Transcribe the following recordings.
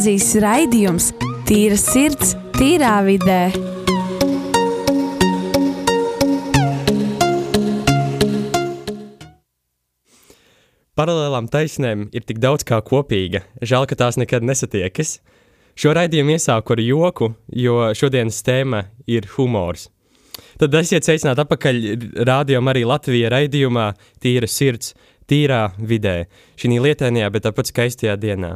gimnāzijas raidījums Tīra sirds, tīrā vidē. Paralēlām taisnēm ir tik daudz kā kopīga, žēl, ka tās nekad nesatiekas. Šo raidījumu iesāku ar joku, jo šodienas tēma ir humors. Tad esiet sveicināti atpakaļ rādījumā arī Latvijā raidījumā Tīra sirds, tīrā vidē, šī lietainajā, bet tāpat skaistajā dienā.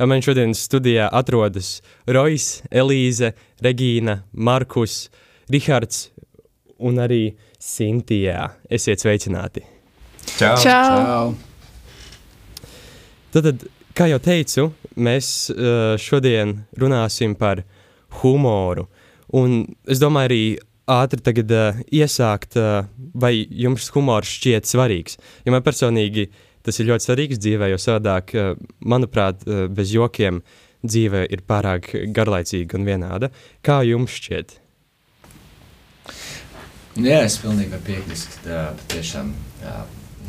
Man šodien studijā atrodas Rojas, Elīze, Regīna, Markus, Rihards un arī Sintijā. Esiet sveicināti! Čau! Čau. Čau. Tad, tad, kā jau teicu, mēs uh, šodien runāsim par humoru. Un es domāju, arī ātri tagad uh, iesākt, uh, vai jums humors šķiet svarīgs. Jo man personīgi tas ir ļoti svarīgs dzīvē, jo savādāk, uh, manuprāt, uh, bez jokiem dzīve ir pārāk garlaicīga un vienāda. Kā jums šķiet? Jā, es pilnībā piekrītu, ka patiešām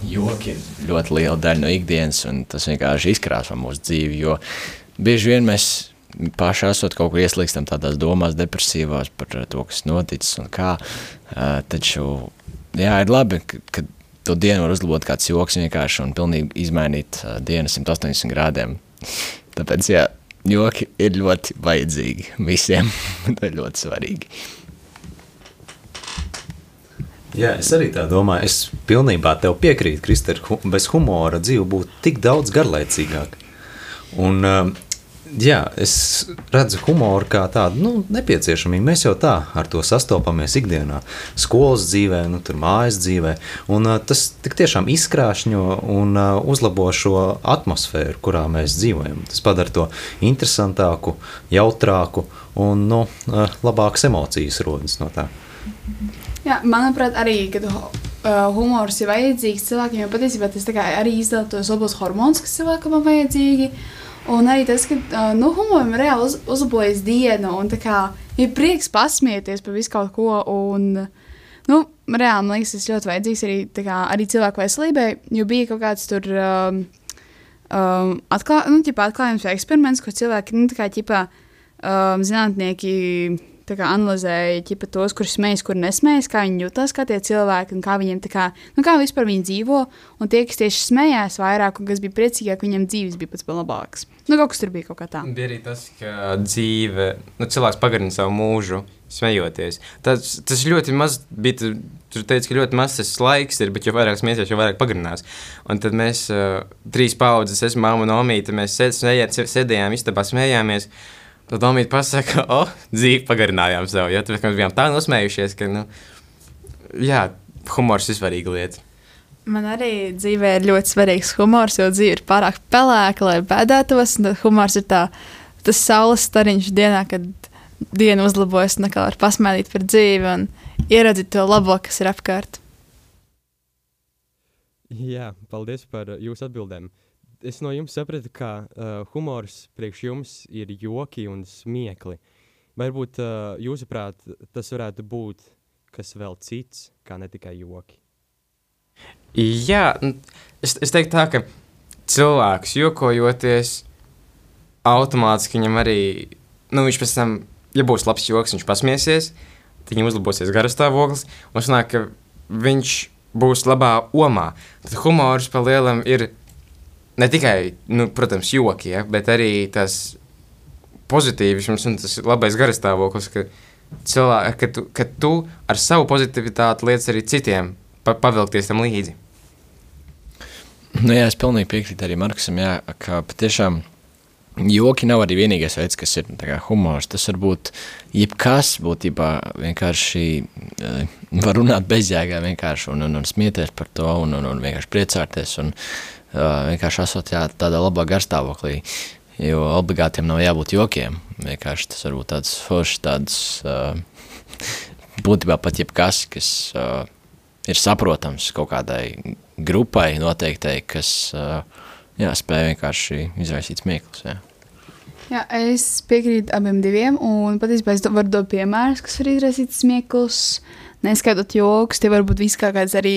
joki ir ļoti liela daļa no ikdienas, un tas vienkārši izkrāso mūsu dzīvi. Jo bieži vien mēs paši esot kaut kur ieslīgstam tādās domās, depresīvās par to, kas noticis un kā. Uh, taču, jā, ir labi, ka, to dienu var uzlabot kāds joks vienkārši un pilnīgi izmainīt uh, dienu 180 grādiem. Tāpēc, jā, joki ir ļoti vajadzīgi visiem. Tas ir ļoti svarīgi. Jā, es arī tā domāju. Es pilnībā tev piekrītu, Kristēn. Hu bez humora dzīve būtu tik daudz garlaicīgāka. Un, um, jā, es redzu humoru kā tādu nu, nepieciešamību. Mēs jau tā ar to sastopamies ikdienā, skolas dzīvē, nu, mājas dzīvē. Un, uh, tas tiešām izkrāšņo un uh, uzlabo šo atmosfēru, kurā mēs dzīvojam. Tas padara to interesantāku, jautrāku un nu, uh, labākas emocijas rodas no tā. Jā, manuprāt, arī kad uh, humors ir vajadzīgs cilvēkiem, jo patiesībā tas arī izdala tos labos hormonus, kas cilvēkam ir vajadzīgi. Un arī tas, ka uh, nu, humoram reāli uz, uzlabojas diena, un kā, ir prieks pasmieties par visu kaut ko. Un, nu, reāli man liekas, tas ļoti vajadzīgs arī, kā, arī cilvēku veselībai, jo bija kaut kāds tur. Um, um, atklā, nu, ķipā, atklājums vai eksperiments, ko cilvēki, nu, tā kā ķipā, um, zinātnieki kā, analizēja ķipa, tos, kurus smējas, kur nesmējas, kā viņi jutās, kā tie cilvēki, un kā viņiem kā, nu, kā vispār viņi dzīvo. Un tie, kas tieši smējās vairāk, un kas bija priecīgāki, viņiem dzīves bija pats labāks. Nu, kaut kas tur bija kaut kā tā. Bija arī tas, ka dzīve, nu, cilvēks pagarina savu mūžu, smejoties. Tas, tas ļoti maz bija. Tur teica, ka ļoti maz tas laiks ir, bet jo vairāk smējies, jo vairāk pagarinās. Un tad mēs, uh, trīs paudzes, es, mamma un omīte, mēs sēdējām istabā, smējāmies. Tad Domīte pasaka, o, oh, dzīvi pagarinājām sev. Ja? Tāpēc mēs bijām tā nosmējušies, ka, nu, jā, humors ir svarīga lieta. Man arī dzīvē ir ļoti svarīgs humors, jo dzīve ir pārāk pelēka, lai bēdētos. Humors ir tā, tas saules stariņš dienā, kad diena uzlabojas un kā var pasmēlīt par dzīvi un ieraudzīt to labo, kas ir apkārt. Jā, paldies par jūsu atbildēm es no jums sapratu, ka uh, humors priekš jums ir joki un smiekli. Varbūt uh, jūsuprāt, tas varētu būt kas vēl cits, kā ne tikai joki. Jā, es, es teiktu tā, ka cilvēks jokojoties, automātiski viņam arī, nu, viņš pēc tam, ja būs labs joks, viņš pasmiesies, tad viņam uzlabosies garastāvoklis, un sanāk, ka viņš būs labā omā. Tad humors pa lielam ir ne tikai, nu, protams, joki, ja, bet arī tas pozitīvisms un tas labais garastāvoklis, ka, cilvēki, ka, tu, ka tu ar savu pozitivitāti liec arī citiem pa, pavilkties tam līdzi. Nu, jā, es pilnīgi piekrītu arī Markusam, jā, ka patiešām joki nav arī vienīgais veids, kas ir kā, humors. Tas var būt jebkas, būtībā vienkārši uh, var runāt bezjēgā vienkārši un, un, un smieties par to un, un, un vienkārši priecāties. Un, vienkārši esot jā, tādā labā garstāvoklī. Jo obligātiem nav jābūt jokiem. Vienkārši tas var būt tāds foršs, tāds būtībā pat jebkas, kas ir saprotams kaut kādai grupai noteiktai, kas jā, spēj vienkārši izraisīt smieklus. Jā. Jā, es piekrītu abiem diviem, un patiesībā es varu dot piemērus, kas var izraisīt smieklus, neskaitot joks. Tie var būt viskaut kāds arī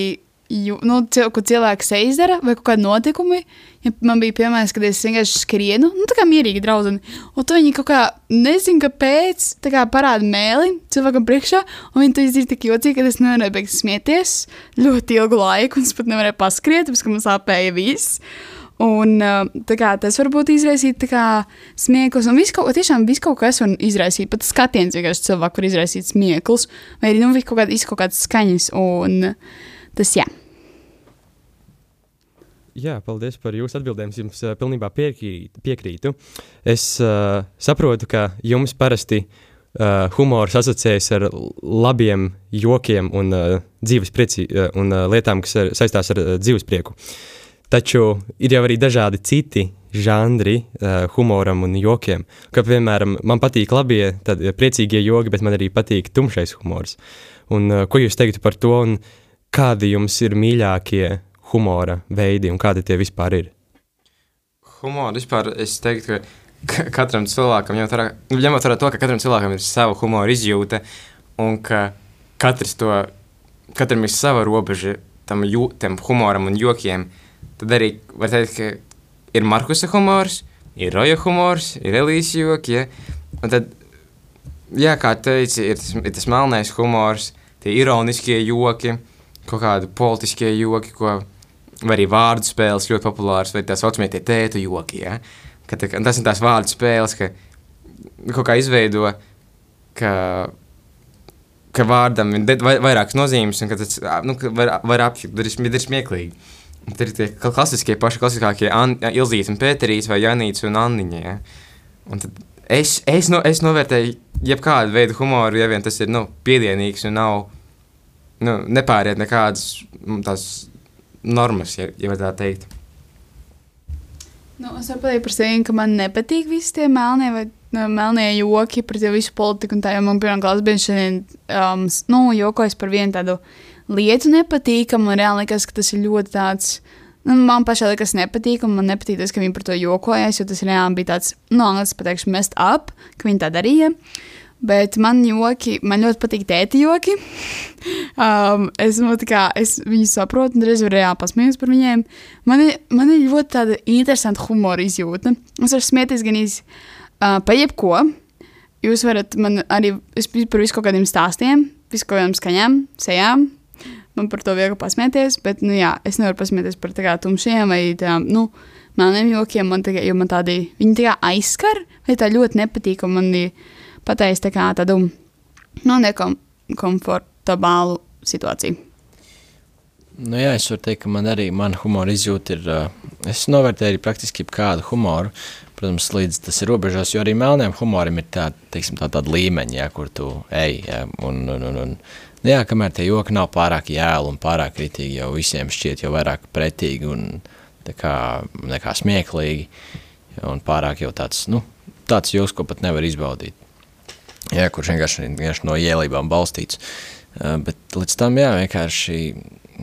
ju, nu, cil, ko cilvēks izdara, vai kādi notikumi. Ja man bija piemērs, kad es vienkārši skrienu, nu, tā kā mierīgi draudzeni. Un to viņi kaut kā, nezinu, kāpēc, kā parāda mēli cilvēkam priekšā, un viņi to izdarīja tik jocīgi, ka es nevarēju beigt smieties ļoti ilgu laiku, un es pat nevarēju paskriet, tāpēc, ka man sāpēja viss. Un uh, tā kā, tas var būt izraisīt smieklus, un viss kaut, tiešām viss kaut kas var izraisīt. Pat skatiens vienkārši cilvēku var izraisīt smieklus, vai arī nu, kaut, kād, kaut kādas skaņas. Un, tas jā. Jā, paldies par jūsu atbildēm. Es jums uh, pilnībā piekrītu. piekrītu. Es uh, saprotu, ka jums parasti uh, humors asociējas ar labiem jokiem un, uh, dzīves prieci, uh, un uh, lietām, kas ar, saistās ar uh, dzīves prieku. Taču ir jau arī dažādi citi žanri uh, humoram un jokiem. Kā piemēram, man patīk labie, tad priecīgie joki, bet man arī patīk tumšais humors. Un, uh, ko jūs teiktu par to, un kādi jums ir mīļākie humora veidi un kādi tie vispār ir? Humora vispār es teiktu, ka katram cilvēkam, ņemot vērā to, ka katram cilvēkam ir sava humora izjūta un ka katrs to, katram ir sava robeža tam, jū, tam humoram un jokiem, tad arī var teikt, ka ir Markusa humors, ir Roja humors, ir Elīzes joki, ja? un tad, jā, kā teici, ir tas, ir tas melnais humors, tie ironiskie joki, kaut kādi politiskie joki, ko vai arī vārdu spēles ļoti populāras, vai tā saucamie tie tēta joki. Ja? Ka, tā, tas ir tās vārdu spēles, ka kaut kā izveido, ka, ka vārdam ir vairākas nozīmes, un ka tas nu, ka var, var apjūt, tad ir, smieklīgi. Tad ir tie klasiskie, paši klasiskākie Ilzīts un Pēterīs vai Janīts un Anniņa. Ja? Un tad es, es, no, es novērtēju jebkādu veidu humoru, ja vien tas ir nu, piedienīgs un nav nu, nepāriet nekādas tās normas, ja, ja tā teikt. Nu, es pateikt par sevi, ka man nepatīk visi tie melnie vai nu, melnie joki par visu politiku. Tā jau man pirmā klasa bija šodien, um, nu, jokojas par vienu tādu lietu nepatīkamu. Man reāli liekas, ka tas ir ļoti tāds. Nu, man pašai liekas, nepatīk, un man nepatīk tas, ka viņi par to jokojas, jo tas reāli bija tāds, nu, angļuiski pateikšu, mest up, ka viņi tā darīja. Uh, Bet man joki, man ļoti patīk tēti joki. um, es, nu, kā, es viņus saprotu, un reizē reāli pasmējos par viņiem. Man ir, man ir ļoti tāda interesanta humora izjūta. Es varu smieties gan iz, uh, pa jebko. Jūs varat man arī par visu kaut kādiem stāstiem, visu kaut kādām skaņām, sejām. Man par to viegli pasmieties, bet, nu jā, es nevaru pasmieties par tādām tumšiem vai tādām, nu, melniem jokiem, man, tā, jo man tādi, viņi tā aizskar, vai tā ļoti nepatīk, man ir pateikt tā kā tādu nu, nekomfortabālu situāciju. Nu, jā, es varu teikt, ka man arī mana humora izjūta ir. Es novērtēju praktiski kādu humoru. Protams, līdz tas ir robežās, jo arī melniem humoram ir tā, teiksim, tā, tāda līmeņa, jā, kur tu ej. Jā, un, un, un, un, nu, jā, kamēr tie joki nav pārāk jēli un pārāk kritīgi, jau visiem šķiet jau vairāk pretīgi un kā, nekā smieklīgi. Un pārāk jau tāds, nu, tāds joks, ko pat nevar izbaudīt jā, kurš vienkārši, vienkārši no ielībām balstīts. Uh, bet līdz tam jā, vienkārši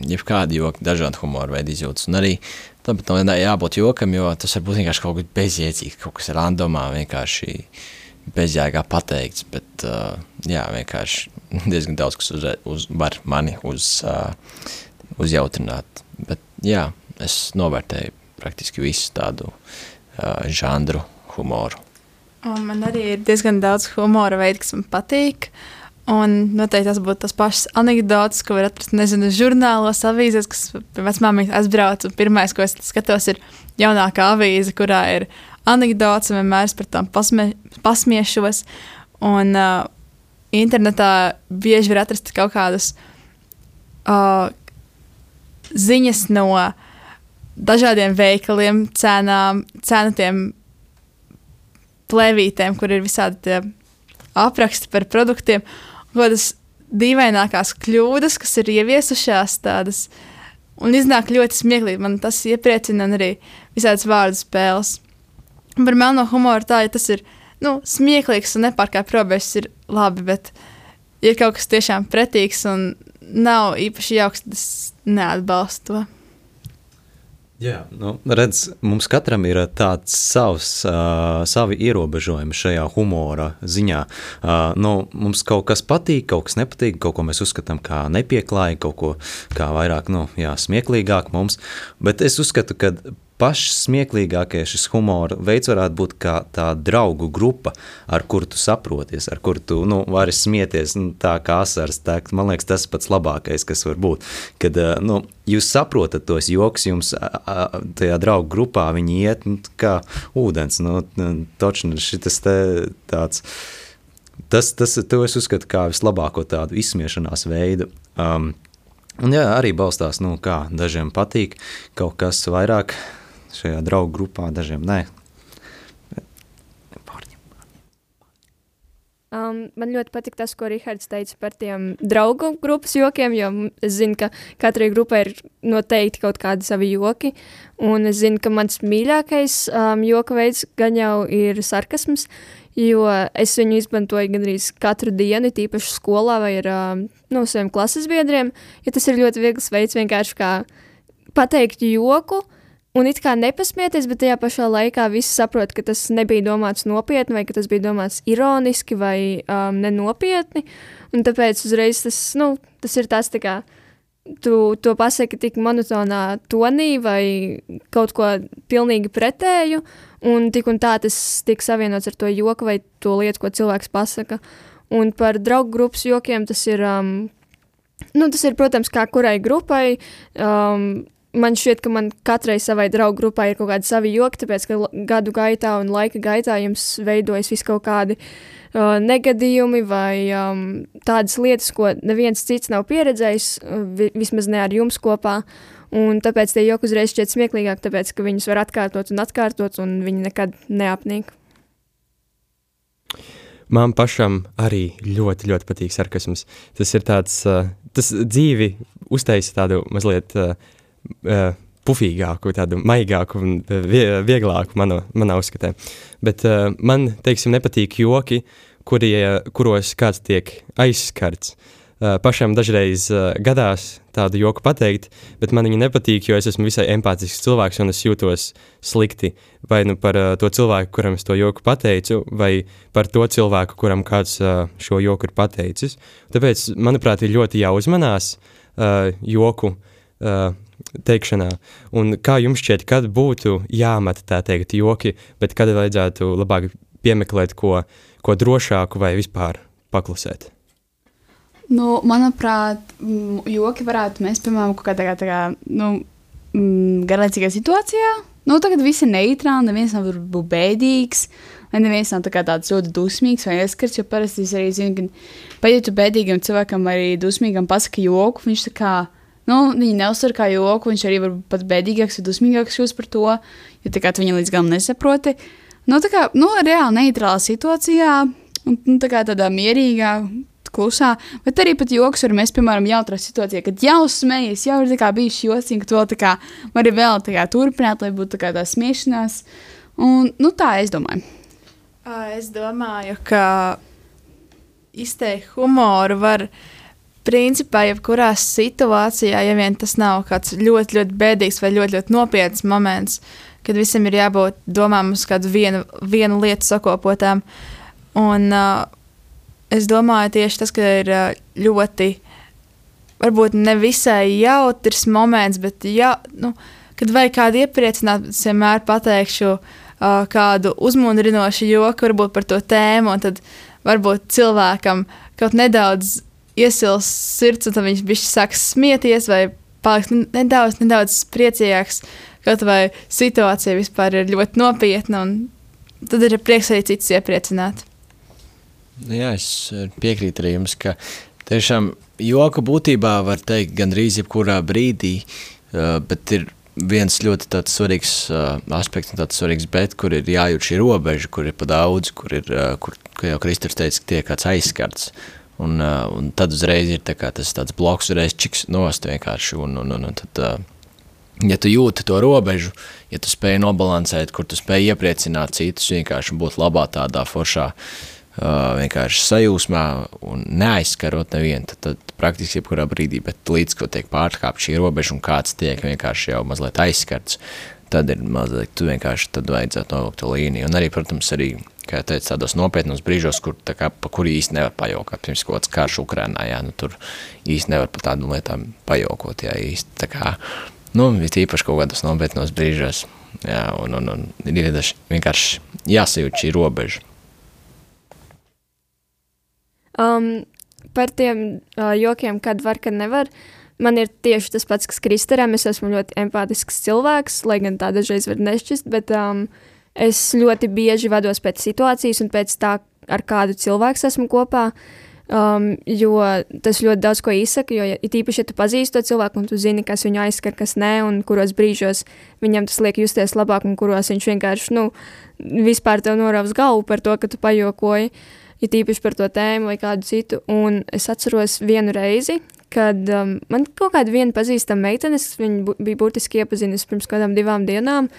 jebkādi joki, dažādi humora veidi izjūtas. Un arī tam pat nav jābūt jokam, jo tas var būt vienkārši kaut kas bezjēdzīgs, kaut kas randomā, vienkārši bezjēgā pateikts. Bet uh, jā, vienkārši diezgan daudz kas uz, uz, var mani uz, uh, uzjautrināt. Bet jā, es novērtēju praktiski visu tādu uh, žanru humoru. Un man arī ir diezgan daudz humora veidu, kas man patīk. Un noteikti tas būtu tas pats anekdots, ko var atrast, nezinu, žurnālos, avīzēs, kas pie vecmāmiņas aizbrauc. Un pirmais, ko es skatos, ir jaunākā avīze, kurā ir anekdots, un vienmēr es par tām pasmie, pasmiešos. Un uh, internetā bieži var atrast kaut kādas uh, ziņas no dažādiem veikaliem, cenām, cenotiem plēvītēm, kur ir visādi apraksti par produktiem, kādas dīvainākās kļūdas, kas ir ieviesušās tādas. Un iznāk ļoti smieklīgi. Man tas iepriecina, arī visādas vārdu spēles. Par melno humoru tā, ja tas ir nu, smieklīgs un nepārkāpj robežas, ir labi. Bet, ja ir kaut kas tiešām pretīgs un nav īpaši jauks, tad es neatbalstu to. Jā, nu, redz, mums katram ir tāds savs, uh, savi ierobežojumi šajā humora ziņā. Uh, nu, mums kaut kas patīk, kaut kas nepatīk, kaut ko mēs uzskatām kā nepieklājīgi, kaut ko kā vairāk nu, jā, smieklīgāk mums. Bet es uzskatu, ka pašs smieklīgākais šis humora veids varētu būt kā tā draugu grupa, ar kuru tu saproties, ar kuru tu nu, vari smieties nu, tā kā asars. Tā, man liekas, tas pats labākais, kas var būt. Kad nu, jūs saprotat tos joks, jums tajā draugu grupā viņi iet nu, kā ūdens. Nu, točni šitas te tāds. Tas, tas to es uzskatu kā vislabāko tādu izsmiešanās veidu. Um, Un jā, arī balstās, nu, kā dažiem patīk kaut kas vairāk šajā draugu grupā, dažiem nē. Um, man ļoti patīk tas, ko Rahards teica par tiem draugu grupas jokiem, jo es zinu, ka katrai grupai ir noteikti kaut kādi savi joki. Un es zinu, ka mans mīļākais um, joka veids gan jau ir sarkasms, jo es viņu izmantoju gandrīz katru dienu, tīpaši skolā vai ar um, no saviem klases biedriem. Jo tas ir ļoti viegls veids vienkārši kā pateikt joku Un it kā nepasmieties, bet tajā pašā laikā visi saprot, ka tas nebija domāts nopietni, vai ka tas bija domāts ironiski vai um, nenopietni. Un tāpēc uzreiz tas, nu, tas ir tas, tā kā tu to pasaki tik monotonā tonī vai kaut ko pilnīgi pretēju, un tik un tā tas tiek savienots ar to joku vai to lietu, ko cilvēks pasaka. Un par draugu grupas jokiem tas ir. Um, Nu, tas ir, protams, kā kurai grupai. Um, man šķiet, ka man katrai savai draugu grupai ir kaut kādi savi joki, tāpēc ka gadu gaitā un laika gaitā jums veidojas vis kaut kādi uh, negadījumi vai um, tādas lietas, ko neviens cits nav pieredzējis, uh, vi vismaz ne ar jums kopā. Un tāpēc tie joki uzreiz šķiet smieklīgāk, tāpēc ka viņus var atkārtot un atkārtot, un viņi nekad neapnīk. Man pašam arī ļoti, ļoti patīk sarkasms. Tas ir tāds, uh, tas dzīvi uztaisa tādu mazliet uh, uh, pufīgāku, tādu maigāku un vieglāku manā, manā uzskatē. Bet uh, man, teiksim, nepatīk joki, kurie, kuros kāds tiek aizskarts. Uh, pašam dažreiz uh, gadās tādu joku pateikt, bet man viņa nepatīk, jo es esmu visai empātisks cilvēks un es jūtos slikti. Vai nu par uh, to cilvēku, kuram es to joku pateicu, vai par to cilvēku, kuram kāds uh, šo joku ir pateicis. Tāpēc, manuprāt, ir ļoti jāuzmanās uh, joku uh, teikšanā. Un kā jums šķiet, kad būtu jāmet tā teikt joki, bet kad vajadzētu labāk piemeklēt ko, ko drošāku vai vispār paklusēt? Nu, manuprāt, joki varētu mēs, piemēram, kaut kādā tā kā, nu, garlaicīgā situācijā. Nu, tagad viss ir neitrāli, neviens nav bēdīgs, neviens nav tā tāds ļoti dusmīgs vai ieskats. Jo parasti es arī zinu, ka pat ja tu bēdīgam cilvēkam, arī dusmīgam pasaki joku, viņš tā kā Nu, viņi neuzsver kā joku, viņš arī var pat bēdīgāks vai dusmīgāks kļūst par to, jo tā kā tu viņa līdz galam nesaproti. Nu, tā kā, nu, reāli neitrālā situācijā, un nu, tā kā tādā mierīgā, klusā, bet arī pat joks var mēs, piemēram, jautrā situācijā, kad jau smējies, jau ir bijis jocīgi, ka tu vēl tā kā vari vēl tā kā turpināt, lai būtu tā kā tā smiešanās, un, nu, tā es domāju. Es domāju, ka izteikt humoru var principā, jebkurā situācijā, ja vien tas nav kāds ļoti, ļoti bēdīgs vai ļoti, ļoti nopietns moments, kad visam ir jābūt domām uz kādu vienu, vienu lietu sakopotām. Un uh, es domāju, tieši tas, ka ir uh, ļoti, varbūt ne visai jautrs moments, bet jā, nu, kad vajag kādu iepriecināt, es vienmēr pateikšu uh, kādu uzmundrinošu joku varbūt par to tēmu, un tad varbūt cilvēkam kaut nedaudz iesils sirds, un tad viņš bišķi sāks smieties vai paliks nedaudz, nedaudz priecīgāks. Kaut vai situācija vispār ir ļoti nopietna, un tad ir prieks arī citus iepriecināt. Nu jā, es piekrītu arī jums, ka tiešām joku būtībā var teikt gandrīz jebkurā brīdī, bet ir viens ļoti tāds svarīgs uh, aspekts un tāds svarīgs bet, kur ir jājūt šī robeža, kur ir pa daudz, kur ir, uh, kur, kā jau Kristers teica, tiek kāds aizskarts. Un, uh, un tad uzreiz ir tā tas tāds bloks, uzreiz čiks nost vienkārši. Un, un, un, un tad, uh, ja tu jūti to robežu, ja tu spēj nobalansēt, kur tu spēj iepriecināt citus, vienkārši būt labā tādā foršā uh, vienkārši sajūsmā un neaizskarot nevienu, tad, tad praktiski jebkurā brīdī, bet līdz ko tiek pārkāpta šī robeža un kāds tiek vienkārši jau mazliet aizskarts, tad ir mazliet, tu vienkārši tad vajadzētu novilkt to līniju. Un arī, protams, arī, kā jau teicu, tādos nopietnos brīžos, kur, kā, pa kuri īsti nevar pajaukot, pirms kaut kāds karš Ukrainā, jā, nu tur īsti nevar par tādām lietām pajaukot, jā, īsti, tā kā, nu, it īpaši kaut kādos nopietnos brīžos, jā, un, un, un ir vienkārši jāsajūt šī robeža. Um, par tiem uh, jokiem, kad var, kad nevar. Man ir tieši tas pats, kas Kristeram. Es esmu ļoti empātisks cilvēks, lai gan tā dažreiz var nešķist, bet um, es ļoti bieži vados pēc situācijas un pēc tā, ar kādu cilvēku esmu kopā. Um, jo tas ļoti daudz ko izsaka, jo it īpaši, ja tu pazīsti to cilvēku un tu zini, kas viņu aizskar, kas nē, un kuros brīžos viņam tas liek justies labāk, un kuros viņš vienkārši, nu, vispār tev noraus galvu par to, ka tu pajokoji. Uh, ja tīpaši par to tēmu vai kādu citu. Un es atceros vienu reizi, kad um, man kaut kāda viena pazīstama meitene, viņa bu bija burtiski iepazinusi pirms kādām divām dienām,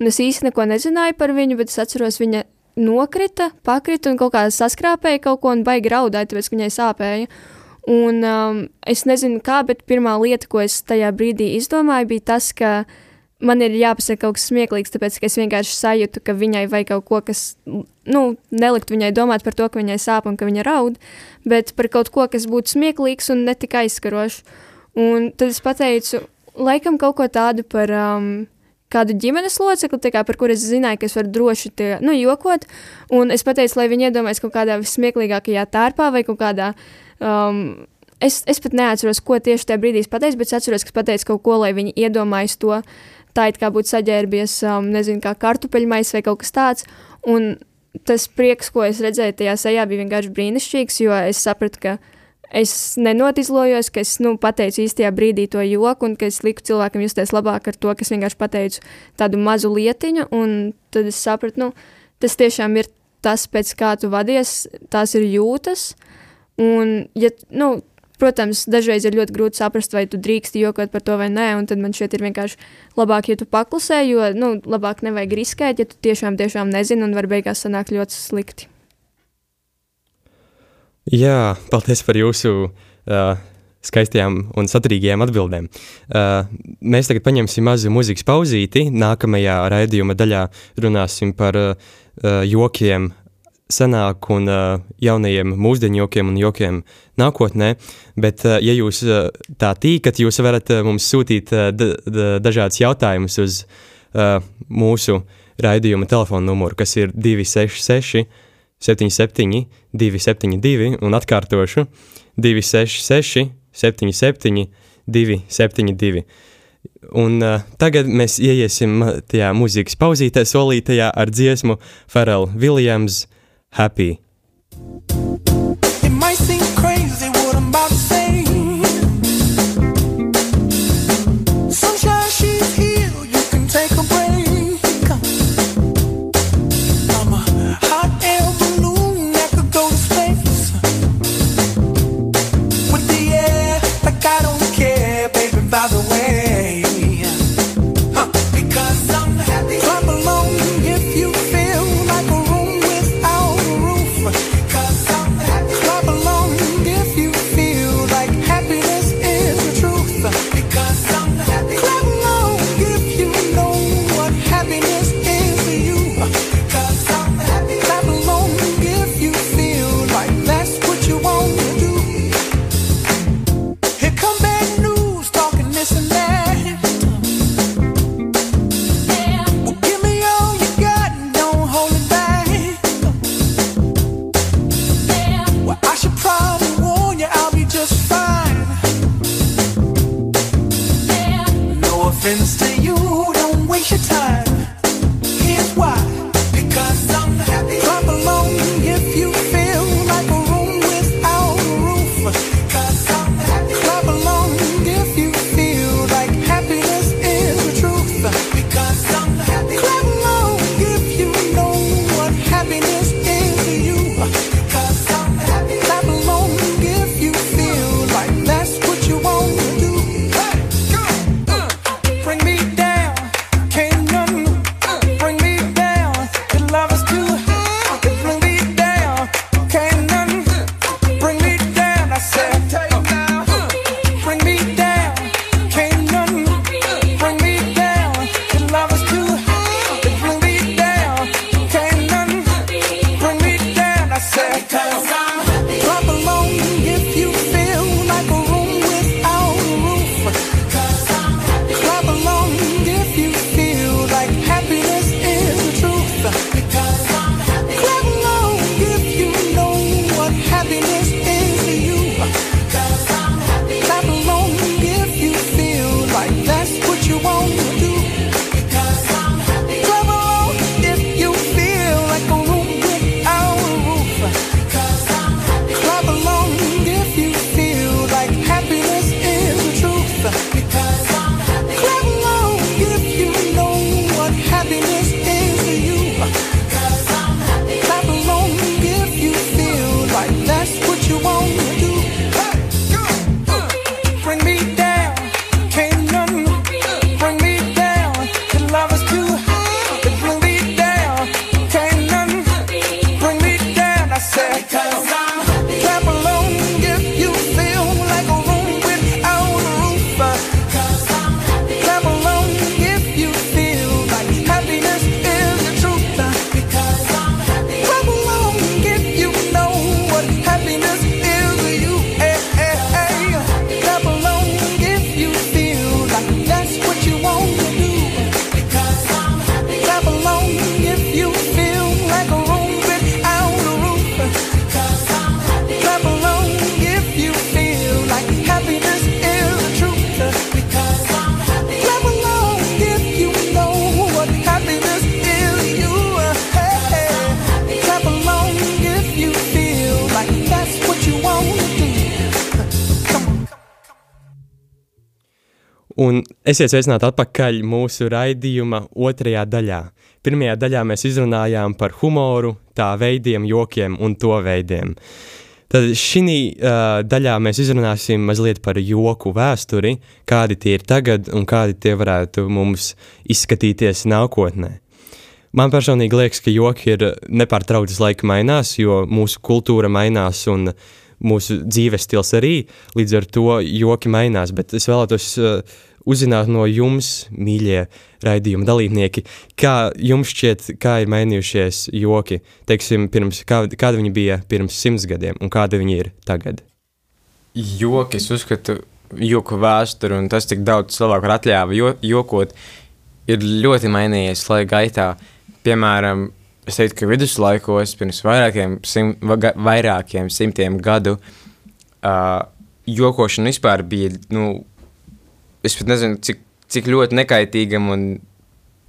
un es īsti neko nezināju par viņu, bet es atceros, viņa nokrita, pakrita un kaut kā saskrāpēja kaut ko un baigi raudāja, tāpēc, ka viņai sāpēja. Un um, es nezinu kā, bet pirmā lieta, ko es tajā brīdī izdomāju, bija tas, ka uh, man ir jāpasaka kaut kas smieklīgs, tāpēc ka es vienkārši sajūtu, ka viņai vajag kaut ko, kas nu, nelikt viņai domāt par to, ka viņai sāp un ka viņa raud, bet par kaut ko, kas būtu smieklīgs un ne tik aizskarošs. Un tad es pateicu, laikam kaut ko tādu par um, kādu ģimenes locekli, kā, par kuru es zināju, ka es varu droši tie, nu, jokot. Un es pateicu, lai viņi iedomājas kaut kādā vismieklīgākajā tārpā vai kaut kādā. Um, es, es pat neatceros, ko tieši tajā brīdī es pateicu, bet es atceros, ka es pateicu kaut ko, lai viņi iedomājas to tā it kā būtu saģērbies, um, nezinu, kā kartupeļmais vai kaut kas tāds. Un tas prieks, ko es redzēju tajā sejā, bija vienkārši brīnišķīgs, jo es sapratu, ka es nenotizlojos, ka es nu, pateicu īstajā brīdī to joku, un ka es liku cilvēkam justies labāk ar to, ka es vienkārši pateicu tādu mazu lietiņu, tad es sapratu, nu, tas tiešām ir tas, pēc kā tu vadies, tās ir jūtas. Un, ja, nu, Protams, dažreiz ir ļoti grūti saprast, vai tu drīksti jokot par to vai nē, un tad man šķiet ir vienkārši labāk, ja tu paklusē, jo, nu, labāk nevajag riskēt, ja tu tiešām, tiešām nezini, un var beigās sanākt ļoti slikti. Jā, paldies par jūsu uh, skaistajām un saturīgajām atbildēm. Uh, mēs tagad paņemsim mazu mūzikas pauzīti. Nākamajā raidījuma daļā runāsim par uh, jokiem senāk un uh, jaunajiem mūsdienu jokiem un jokiem nākotnē, bet uh, ja jūs uh, tā tīkat, jūs varat uh, mums sūtīt uh, dažādas jautājumus uz uh, mūsu raidījuma telefona numuru, kas ir 266 77 272 un atkārtošu 266 77 272. Un uh, tagad mēs ieiesim tajā mūzikas pauzītē, solītajā ar dziesmu Pharrell Williams – happy. happens to you, don't waste your time. Here's why. Un esiet sveicināti atpakaļ mūsu raidījuma otrajā daļā. Pirmajā daļā mēs izrunājām par humoru, tā veidiem, jokiem un to veidiem. Tad šī uh, daļā mēs izrunāsim mazliet par joku vēsturi, kādi tie ir tagad un kādi tie varētu mums izskatīties nākotnē. Man personīgi liekas, ka joki ir nepārtraukti laika mainās, jo mūsu kultūra mainās un mūsu dzīves stils arī līdz ar to joki mainās. Bet es vēlētos uh, uzzināt no jums, mīļie raidījuma dalībnieki, kā jums šķiet, kā ir mainījušies joki, teiksim, pirms, kā, kāda viņi bija pirms simts gadiem un kāda viņi ir tagad? Joki, es uzskatu, joku vēsturi un tas, cik daudz cilvēku var atļāva jo, jokot, ir ļoti mainījies laika gaitā. Piemēram, es teiktu, ka viduslaikos pirms vairākiem, sim, vaga, vairākiem simtiem gadu uh, jokošana vispār bija, nu, es pat nezinu, cik, cik ļoti nekaitīgam un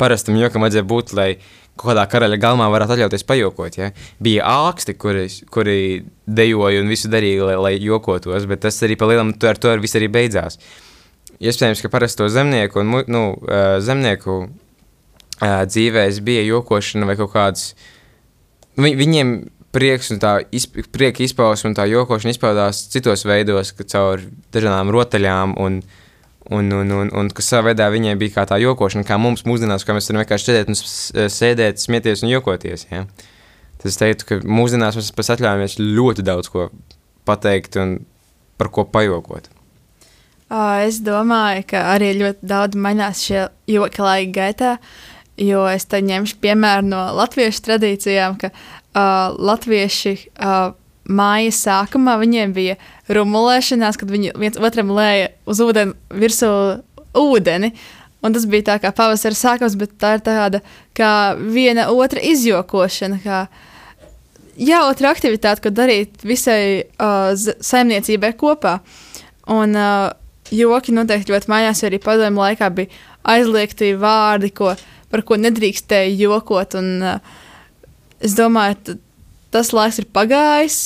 parastam jokam vajadzēja būt, lai kaut kādā karaļa galmā varētu atļauties pajokot. Ja? Bija āksti, kuri, kuri dejoja un visu darīja, lai, lai jokotos, bet tas arī pa lielam ar to ar viss arī beidzās. Iespējams, ka parasto zemnieku un nu, zemnieku dzīvēs bija jokošana vai kaut kāds. Vi, viņiem prieks un tā izp prieka izpausme un tā jokošana izpaudās citos veidos, caur dažādām rotaļām un, uh, Un, un, un, un kas savā veidā viņiem bija kā tā jokošana, kā mums mūsdienās, kā mēs varam vienkārši sēdēt, un sēdēt, smieties un jokoties. Ja? Tad es teiktu, ka mūsdienās mēs pēc atļaujamies ļoti daudz ko pateikt un par ko pajokot. Es domāju, ka arī ļoti daudz mainās šie joki laika gaitā, jo es te ņemšu piemēru no latviešu tradīcijām, ka uh, latvieši uh, mājas sākumā viņiem bija rumulēšanās, kad viņi viens otram lēja uz ūdeni virsū ūdeni. Un tas bija tā kā pavasara sākums, bet tā ir tāda kā viena otra izjokošana. Kā jautra aktivitāte, ko darīt visai uh, saimniecībai kopā. Un uh, joki noteikti ļoti mājās, jo arī padomju laikā bija aizliegti vārdi, ko, par ko nedrīkstēja jokot. Un, uh, es domāju, tas laiks ir pagājis,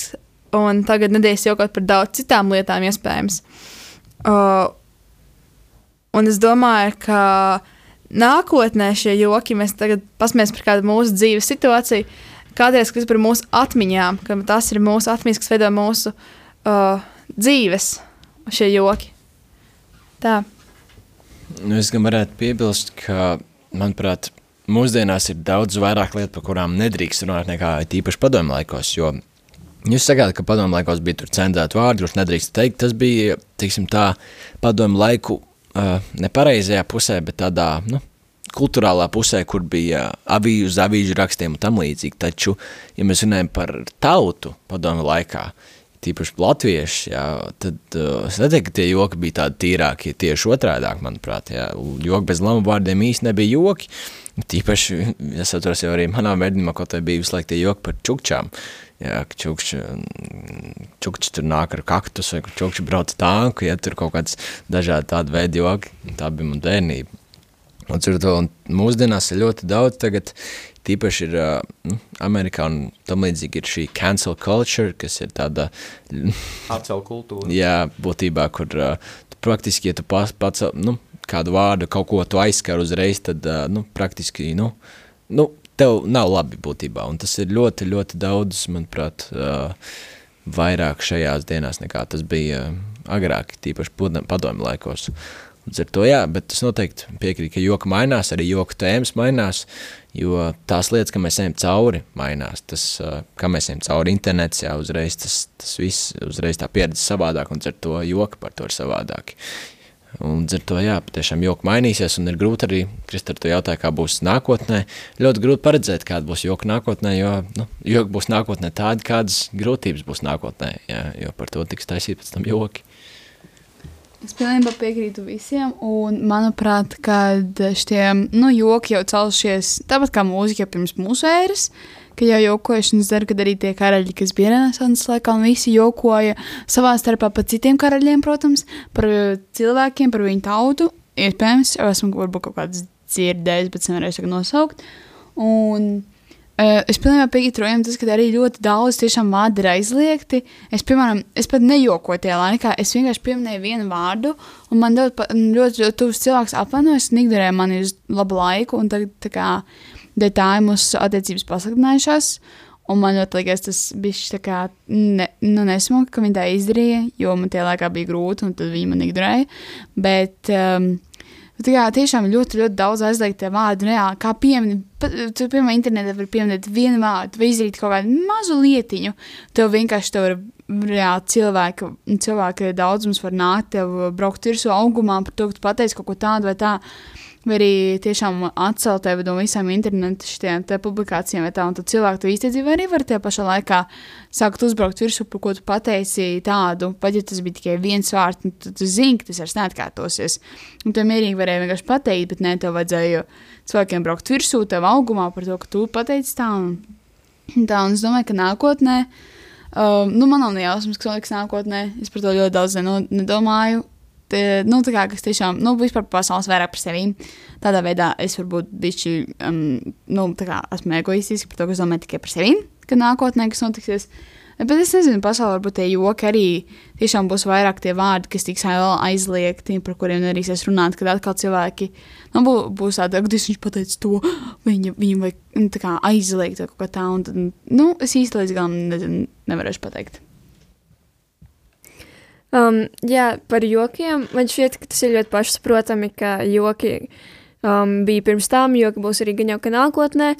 un tagad nedēļas jokot par daudz citām lietām, iespējams. Uh, un es domāju, ka nākotnē šie joki, mēs tagad pasmēsim par kādu mūsu dzīves situāciju, kādreiz kas par mūsu atmiņām, ka tas ir mūsu atmiņas, kas veido mūsu uh, dzīves, šie joki. Tā. Nu, es gan varētu piebilst, ka, manuprāt, mūsdienās ir daudz vairāk lietu, par kurām nedrīkst runāt nekā tīpaši padomu laikos, jo jūs sakāt, ka padomu laikos bija tur cenzēti vārdi, kurus nedrīkst teikt, tas bija, teiksim tā, padomu laiku uh, nepareizajā pusē, bet tādā, nu, kultūrālā pusē, kur bija avīžu, avīžu rakstiem un tam līdzīgi, taču, ja mēs runājam par tautu padomu laikā, tīpaši latvieši, jā, tad uh, es neteiktu, ka tie joki bija tādi tīrākie, tieši otrādāk, manuprāt, jā, joki bez lamu vārdiem īsti nebija joki, Tīpaši, es atceros jau arī manā bērnībā, ko tā bija visu laiku tie joki par čukčām. Jā, ka čukči, čukči tur nāk ar kaktus vai čukči brauc tanku, ja tur kaut kāds dažādi tādi veidi joki. Tā bija man bērnība. Un, to, un mūsdienās ir ļoti daudz tagad, tīpaši ir uh, Amerikā un tam līdzīgi ir šī cancel culture, kas ir tāda... Atcel kultūra. Jā, būtībā, kur praktiski, ja tu pats, pats nu, kādu vārdu, kaut ko tu aizskar uzreiz, tad nu, praktiski nu, nu, tev nav labi būtībā. Un tas ir ļoti, ļoti daudz, manuprāt, vairāk šajās dienās nekā tas bija agrāk, tīpaši padomu laikos. Līdz ar to jā, bet es noteikti piekrītu, ka joka mainās, arī joka tēmas mainās, jo tās lietas, ka mēs ejam cauri, mainās. Tas, kā mēs ejam cauri internets, jā, uzreiz tas, tas viss, uzreiz tā pieredze savādāk, un ar to joka par to ir savādāk. Un ar to, jā, patiešām joka mainīsies, un ir grūti arī, Kristā, tu jautāji, kā būs nākotnē. Ļoti grūti paredzēt, kāda būs joka nākotnē, jo nu, joka būs nākotnē tāda, kādas grūtības būs nākotnē, jā, jo par to tiks taisīt pēc tam joki. Es pilnībā piekrītu visiem, un manuprāt, kad šie nu, joki jau celšies tāpat kā mūzika pirms mūsu ēras, uh, ka jau jokošanas dara, kad arī tie karaļi, kas bija renesanses laikā, un visi jokoja savā starpā par citiem karaļiem, protams, par cilvēkiem, par viņu tautu. Iespējams, jau esmu varbūt kaut kāds dzirdējis, bet nevarēšu nosaukt. Un Uh, es pilnībā piekrītu Rojam, tas, ka arī ļoti daudz tiešām vārdi ir aizliegti. Es, piemēram, es pat nejokoju tajā laikā, es vienkārši pieminēju vienu vārdu, un man ļoti, ļoti, ļoti tuvs cilvēks apvainojas un ignorē mani uz labu laiku, un tagad tā kā dēļ tā ir mūsu attiecības pasliktinājušās. Un man ļoti liekas, tas bija ne, nu, nesmuki, ka viņi tā izdarīja, jo man tajā laikā bija grūti, un tad viņi man ignorēja. Bet, um, Tā kā tiešām ļoti, ļoti daudz aizliegtie vārdi, reāli, kā pieminēt, piemēram, internetā var pieminēt vienu vārdu, vai izdarīt kaut kādu mazu lietiņu. Tev vienkārši tev ir reāli cilvēka, cilvēka daudzums var nākt, tev braukt virsū augumā par to, ka tu pateici kaut ko tādu vai tā. Vai arī tiešām atcelt tevi no visām internetu šiem publikācijām, vai tā, un tad cilvēki to īstenībā vai arī var tajā pašā laikā sākt uzbraukt virsū, par ko tu pateici tādu, pat ja tas bija tikai viens vārds, nu, tad tu zini, ka tas vairs neatkārtosies. Un tu mierīgi varēji vienkārši pateikt, bet nē, tev vajadzēja cilvēkiem braukt virsū, tev augumā par to, ka tu pateici tā. Un, tā, un es domāju, ka nākotnē, um, nu, man nav ne jausmas, kas notiks nākotnē, es par to ļoti daudz nedomāju. Te, nu, tā kā es tiešām, nu, vispār pasaules vairāk par sevi. Tādā veidā es varbūt bišķi, um, nu, tā kā esmu egoistiski par to, ka es domāju tikai par sevi, ka nākotnē kas notiksies. Bet es nezinu, pasaulē varbūt tie joki arī tiešām būs vairāk tie vārdi, kas tiks aizliegti, par kuriem nedrīkstēs runāt, kad atkal cilvēki, nu, bū, būs tādi, ka viņš pateica to, viņa, viņa vai nu, aizliegt kaut kā tā, un tad, nu, es īsti līdz galam nezinu, nevarēšu pateikt. Um, jā, par jokiem. Man šķiet, ka tas ir ļoti pašsaprotami, ka joki um, bija pirms tam, joki būs arī gan jau ka nākotnē,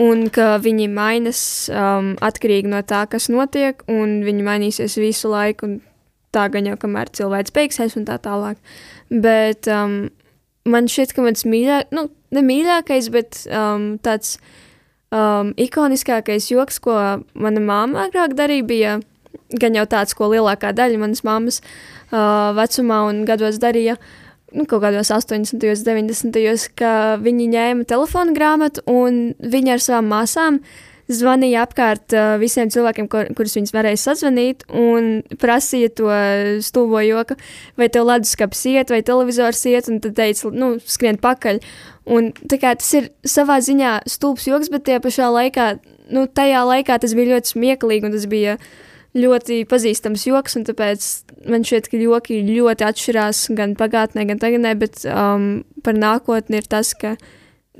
un ka viņi mainās um, atkarīgi no tā, kas notiek, un viņi mainīsies visu laiku, un tā gan jau kamēr cilvēks beigsies un tā tālāk. Bet um, man šķiet, ka mans mīļākais, nu, ne mīļākais, bet um, tāds um, ikoniskākais joks, ko mana māma agrāk darīja, bija gan jau tāds, ko lielākā daļa manas mammas uh, vecumā un gados darīja. Nu, kaut kādos 80, 90, ka viņi ņēma telefonu grāmatu un viņi ar savām māsām zvanīja apkārt uh, visiem cilvēkiem, kur, kurus viņas varēja sazvanīt, un prasīja to stulbo joku, vai tev leduskapis iet, vai televizors iet, un tad teica, nu, skrien pakaļ. Un kā tas ir savā ziņā stulbs joks, bet tajā pašā laikā, nu, tajā laikā tas bija ļoti smieklīgi, un tas bija ļoti pazīstams joks, un tāpēc man šķiet, ka joki ļoti atšķirās gan pagātnē, gan tagadnē, bet um, par nākotni ir tas, ka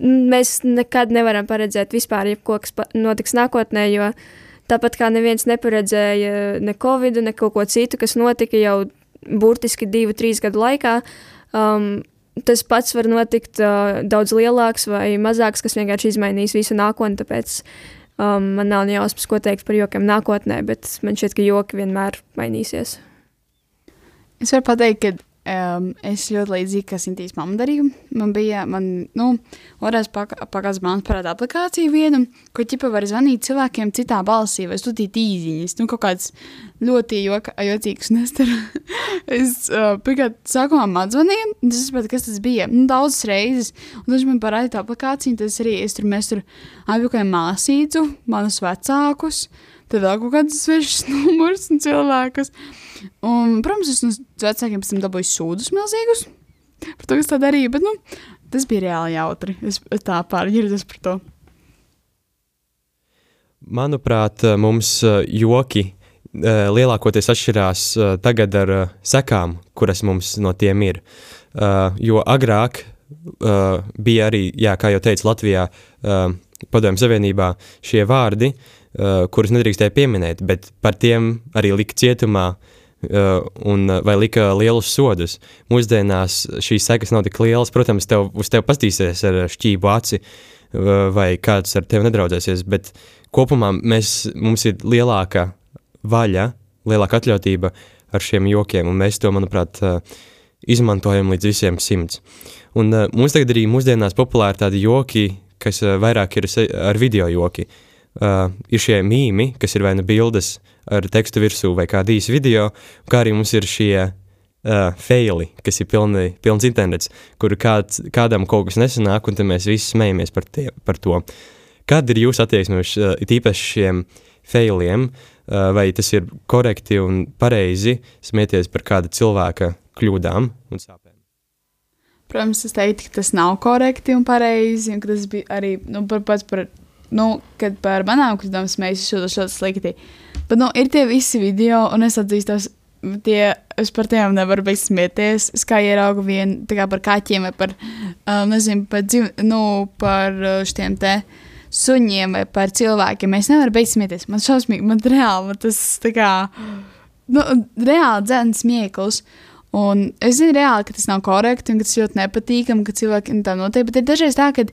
mēs nekad nevaram paredzēt vispār, kaut kas notiks nākotnē, jo tāpat kā neviens neparedzēja ne Covid, ne kaut ko citu, kas notika jau burtiski divu, trīs gadu laikā, um, tas pats var notikt uh, daudz lielāks vai mazāks, kas vienkārši izmainīs visu nākotni, tāpēc um, man nav jausmas, ko teikt par jokiem nākotnē, bet man šķiet, ka joki vienmēr mainīsies. Es varu pateikt, ka um, es ļoti līdzīgi, kā Sintīs mamma darīja. Man bija, man, nu, otrās pagājušās māmas parāda aplikāciju vienu, kur ķipa var zvanīt cilvēkiem citā balsī vai sūtīt īziņas. Nu, kaut kāds ļoti joka, jocīgs nestar. es uh, pirmkārt sākumā man zvanīju, es sapratu, kas tas bija. Nu, daudzas reizes, un viņš man parādīja aplikāciju, un tas arī es tur, mēs tur apjukājam māsīcu, manus vecākus, tad vēl kaut kādas svešas numurs un cilvēkus. Un, protams, es no vecākiem pēc tam dabūju sūdus milzīgus par to, kas tā darīja, bet nu, tas bija reāli jautri. Es tā pārģirdos par to. Manuprāt, mums eh, joki eh, lielākoties atšķirās eh, tagad ar sekām, kuras mums no tiem ir. Jo agrāk bija arī, jā, kā jau teicu, Latvijā, Padomju Savienībā šie vārdi, eh, kurus nedrīkstēja pieminēt, bet par tiem arī lika cietumā eh, un, eh, vai lika lielus sodus. Mūsdienās šīs sekas nav tik lielas, protams, tev, uz tevi pastīsies ar šķību aci, eh, vai kāds ar tevi nedraudzēsies, bet kopumā mēs, mums ir lielāka vaļa, lielāka atļautība ar šiem jokiem, un mēs to, manuprāt, eh, izmantojam līdz visiem simts. Un uh, mums tagad arī mūsdienās populāri tādi joki, kas uh, vairāk ir ar video joki. Uh, ir šie mīmi, kas ir vai nu bildes ar tekstu virsū vai kādi īsi video, kā arī mums ir šie uh, faili, kas ir pilni, pilns internets, kur kāds, kādam kaut kas nesanāk, un tad mēs visi smejamies par, tie, par to. Kāda ir jūsu attieksme uz uh, īpaši šiem failiem, uh, vai tas ir korekti un pareizi smieties par kāda cilvēka kļūdām un sāpēm? Protams, es teiktu, ka tas nav korekti un pareizi, un ka tas bija arī nu, par, pats par nu, kad par manām kļūdām smējas, jūtos ļoti slikti. Bet, nu, ir tie visi video, un es atzīstos, tie, es par tiem nevaru beigt smieties. Es kā ieraugu vienu, tā kā par kaķiem vai par, um, nezinu, par, dzīv, nu, par šiem te suņiem vai par cilvēkiem. Es nevaru beigt smieties. Man šausmīgi, man reāli, man tas tā kā, nu, reāli dzēns smiekls. Un es zinu reāli, ka tas nav korekti un ka tas ļoti nepatīkami, ka cilvēkiem tā notiek, bet ir dažreiz tā, ka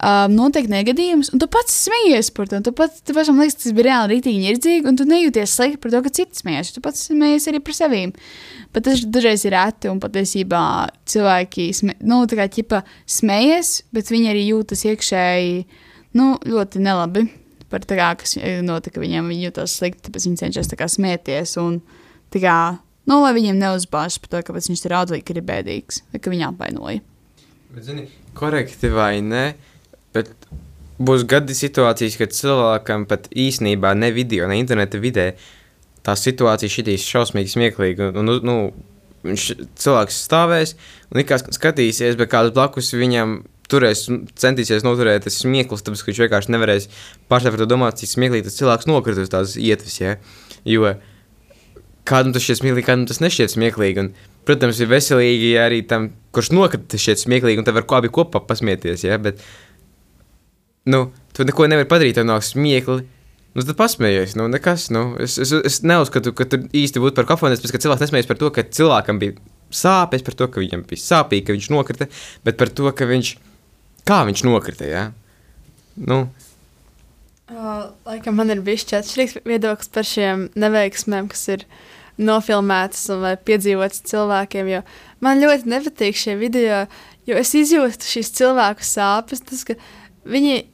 um, notiek negadījums, un tu pats smejies par to. Tu pats tu pašam liekas, tas bija reāli rītīgi ierdzīgi, un tu nejūties slikti par to, ka citi smejas. Tu pats smejies arī par sevi. Bet tas dažreiz ir reti, un patiesībā cilvēki sme, nu, tā kā ķipa smejas, bet viņi arī jūtas iekšēji nu, ļoti nelabi. Par kā, kas notika viņiem, viņi jutās slikti, tāpēc viņi cenšas tā kā smieties. Un, tā kā, nu, lai viņiem neuzbāž par to, ka viņš ir raudzīgs, ka ir bēdīgs, vai ka viņa apvainoja. Bet, zini, korekti vai ne? Bet būs gadi situācijas, kad cilvēkam pat īsnībā ne video, ne interneta vidē tā situācija šitīs šausmīgi smieklīgi. Un, un, nu, viņš cilvēks stāvēs un ikā skatīsies, bet kāds blakus viņam turēs, centīsies noturēt tas smieklis, tāpēc, ka viņš vienkārši nevarēs par to domāt, cik smieklīgi tas cilvēks nokrita uz tās ietves, ja? Jo kādam tas šķiet smieklīgi, kādam tas nešķiet smieklīgi. Un, protams, ir veselīgi arī tam, kurš nokrita, tas šķiet smieklīgi, un tad var abi kopā pasmieties, ja? Bet, nu, tu neko nevari padarīt, tev nav smiekli. Nu, tad pasmējies. Nu, nekas, nu, es, es, es neuzskatu, ka tur īsti būtu par kafiju. Es ka cilvēks nesmējas par to, ka cilvēkam bija sāpes, par to, ka viņam bija sāpīgi, ka viņš nokrita, bet par to, ka viņš, kā viņš nokrita. Ja? Nu, Uh, laikam man ir bijis atšķirīgs viedoklis par šiem neveiksmēm, kas ir nofilmētas un piedzīvotas cilvēkiem. Man ļoti nepatīk šie video, jo es izjūtu šīs cilvēku sāpes. Tas, viņi,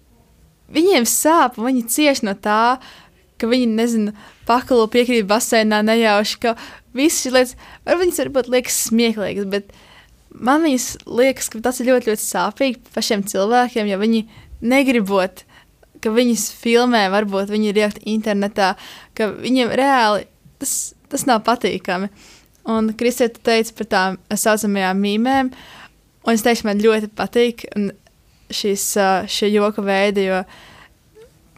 viņiem sāp, un viņi cieš no tā, ka viņi, nezinu, pakalu piekrīt basēnā nejauši, ka visas šīs lietas, var viņas varbūt liekas smieklīgas, bet man viņas liekas, ka tas ir ļoti, ļoti sāpīgi pašiem cilvēkiem, jo viņi negribot ka viņas filmē, varbūt viņi ir iekļauti internetā, ka viņiem reāli tas, tas nav patīkami. Un Kristija teica par tām tā saucamajām mīmēm, un es teikšu, man ļoti patīk šīs, šie joka veidi, jo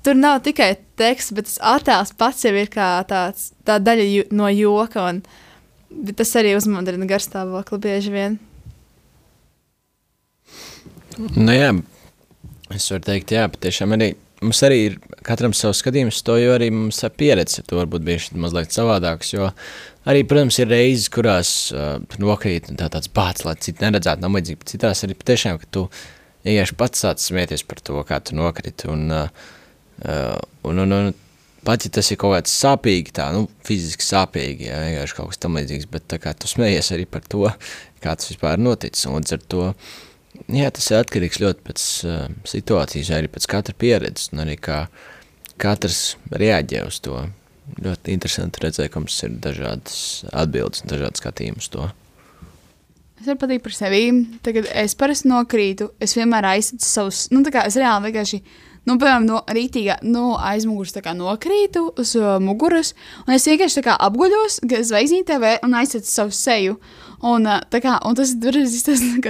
tur nav tikai teksts, bet tas attēls pats jau ir kā tāds, tā daļa ju, no joka, un tas arī uzmundrina garstāvokli bieži vien. Nu jā, es varu teikt, jā, patiešām arī mums arī ir katram savs skatījums, to jo arī mums pieredze. To varbūt bijuši mazliet savādāks. Jo arī, protams, ir reizes, kurās uh, nokrīt tā, tāds bāts, lai citi neredzētu, nav vajadzīgi. Bet citās arī patiešām, ka tu ieieši pats sāc smieties par to, kā tu nokriti. Un, uh, un, un, un pat ja tas ir kaut kāds sāpīgi, tā, nu, fiziski sāpīgi, ja vienkārši kaut kas tam līdzīgs, bet kā tu smējies arī par to, kā tas vispār noticis. Un līdz ar to Jā, tas ir atkarīgs ļoti pēc uh, situācijas, arī pēc katra pieredzes, un arī kā katrs reaģē uz to. Ļoti interesanti redzēt, ka mums ir dažādas atbildes un dažādas skatījumus uz to. Es varu pateikt par sevi. Tagad es parasti nokrītu, es vienmēr aizsācu savus, nu, tā kā es reāli vienkārši nu, piemēram, no rītīgā no aizmugures nokrītu uz uh, muguras, un es vienkārši apguļos, gan zvaigznītē, un aizsācu savu seju. Un, uh, kā, un tas ir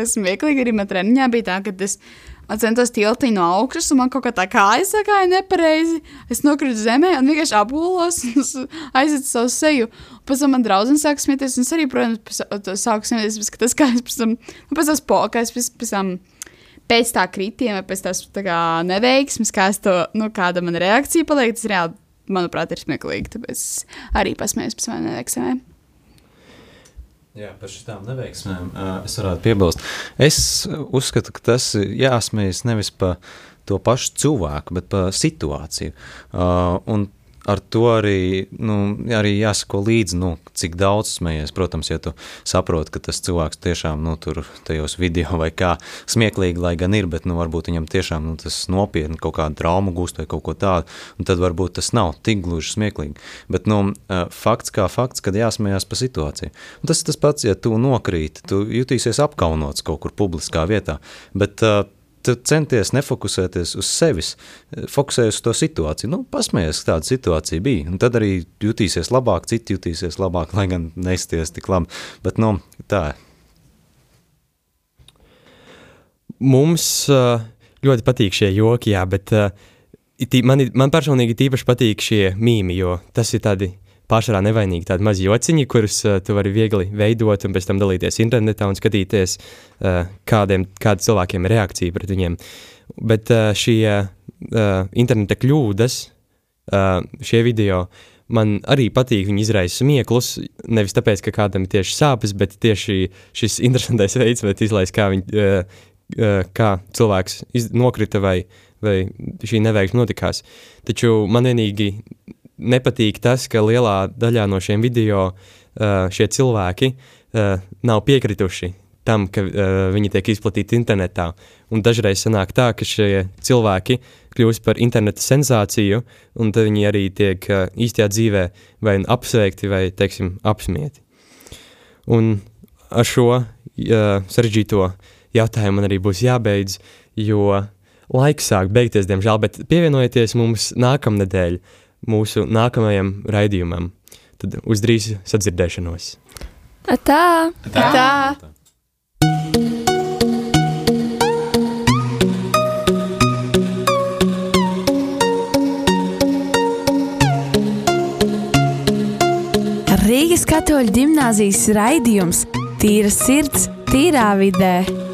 smieklīgi. Arī man treniņā bija tā, ka es centos tiltīt no augšas, un man kaut kā tā kāja sakāja nepareizi. Es nokritu zemē un vienkārši apgulos aizsācu savu seju. Pēc tam man draudzene sāka smieties, un es arī, protams, sāku smieties, bet tas kā es pēc tam, pēc tās pokas, pēc, pēc tam. Pēc tā kritiena, pēc tās tā kā, neveiksmes, kā to, nu, kāda man reakcija paliek, tas reāli, manuprāt, ir smieklīgi. Tāpēc arī pasmējos pēc maniem neveiksmēm. Jā, par šīm neveiksmēm es varētu piebilst. Es uzskatu, ka tas jāsmējas nevis par to pašu cilvēku, bet par situāciju. Uh, un ar to arī, nu, arī jāsako līdzi, nu, cik daudz smējies. Protams, ja tu saproti, ka tas cilvēks tiešām nu, tur tajos video vai kā smieklīgi, lai gan ir, bet nu, varbūt viņam tiešām nu, tas nopietni kaut kādu traumu gūst vai kaut ko tādu, un tad varbūt tas nav tik gluži smieklīgi. Bet nu, fakts kā fakts, kad jāsmējās par situāciju. Un tas ir tas pats, ja tu nokrīti, tu jutīsies apkaunots kaut kur publiskā vietā, bet uh, centies nefokusēties uz sevis, fokusēties uz to situāciju. Nu, pasmējies, kāda situācija bija. Un tad arī jutīsies labāk, citi jutīsies labāk, lai gan neizties tik labi. Bet nu, tā. Mums uh, ļoti patīk šie joki, jā, bet tī, man, man personīgi tīpaši patīk šie mīmi, jo tas ir tādi pašā nevainīgi, tādi mazi jociņi, kurus uh, tu vari viegli veidot un pēc tam dalīties internetā un skatīties, uh, kādiem, kāda cilvēkiem ir reakcija pret viņiem. Bet uh, šie uh, interneta kļūdas, uh, šie video, man arī patīk, viņi izraisa smieklus, nevis tāpēc, ka kādam ir tieši sāpes, bet tieši šis interesantais veids, vai izlaist, kā, viņi, uh, kā cilvēks iz, nokrita vai, vai šī neveiksme notikās. Taču man vienīgi nepatīk tas, ka lielā daļā no šiem video uh, šie cilvēki uh, nav piekrituši tam, ka uh, viņi tiek izplatīti internetā. Un dažreiz sanāk tā, ka šie cilvēki kļūst par interneta sensāciju, un tad viņi arī tiek uh, īstajā dzīvē vai nu apsveikti, vai, teiksim, apsmieti. Un ar šo uh, sarežģīto jautājumu man arī būs jābeidz, jo laiks sāk beigties, diemžēl, bet pievienojieties mums nākamnedēļ mūsu nākamajam raidījumam. Tad uz drīz sadzirdēšanos. Tā! Tā! tā. Rīgas katoļu ģimnāzijas raidījums Tīra sirds, tīrā vidē.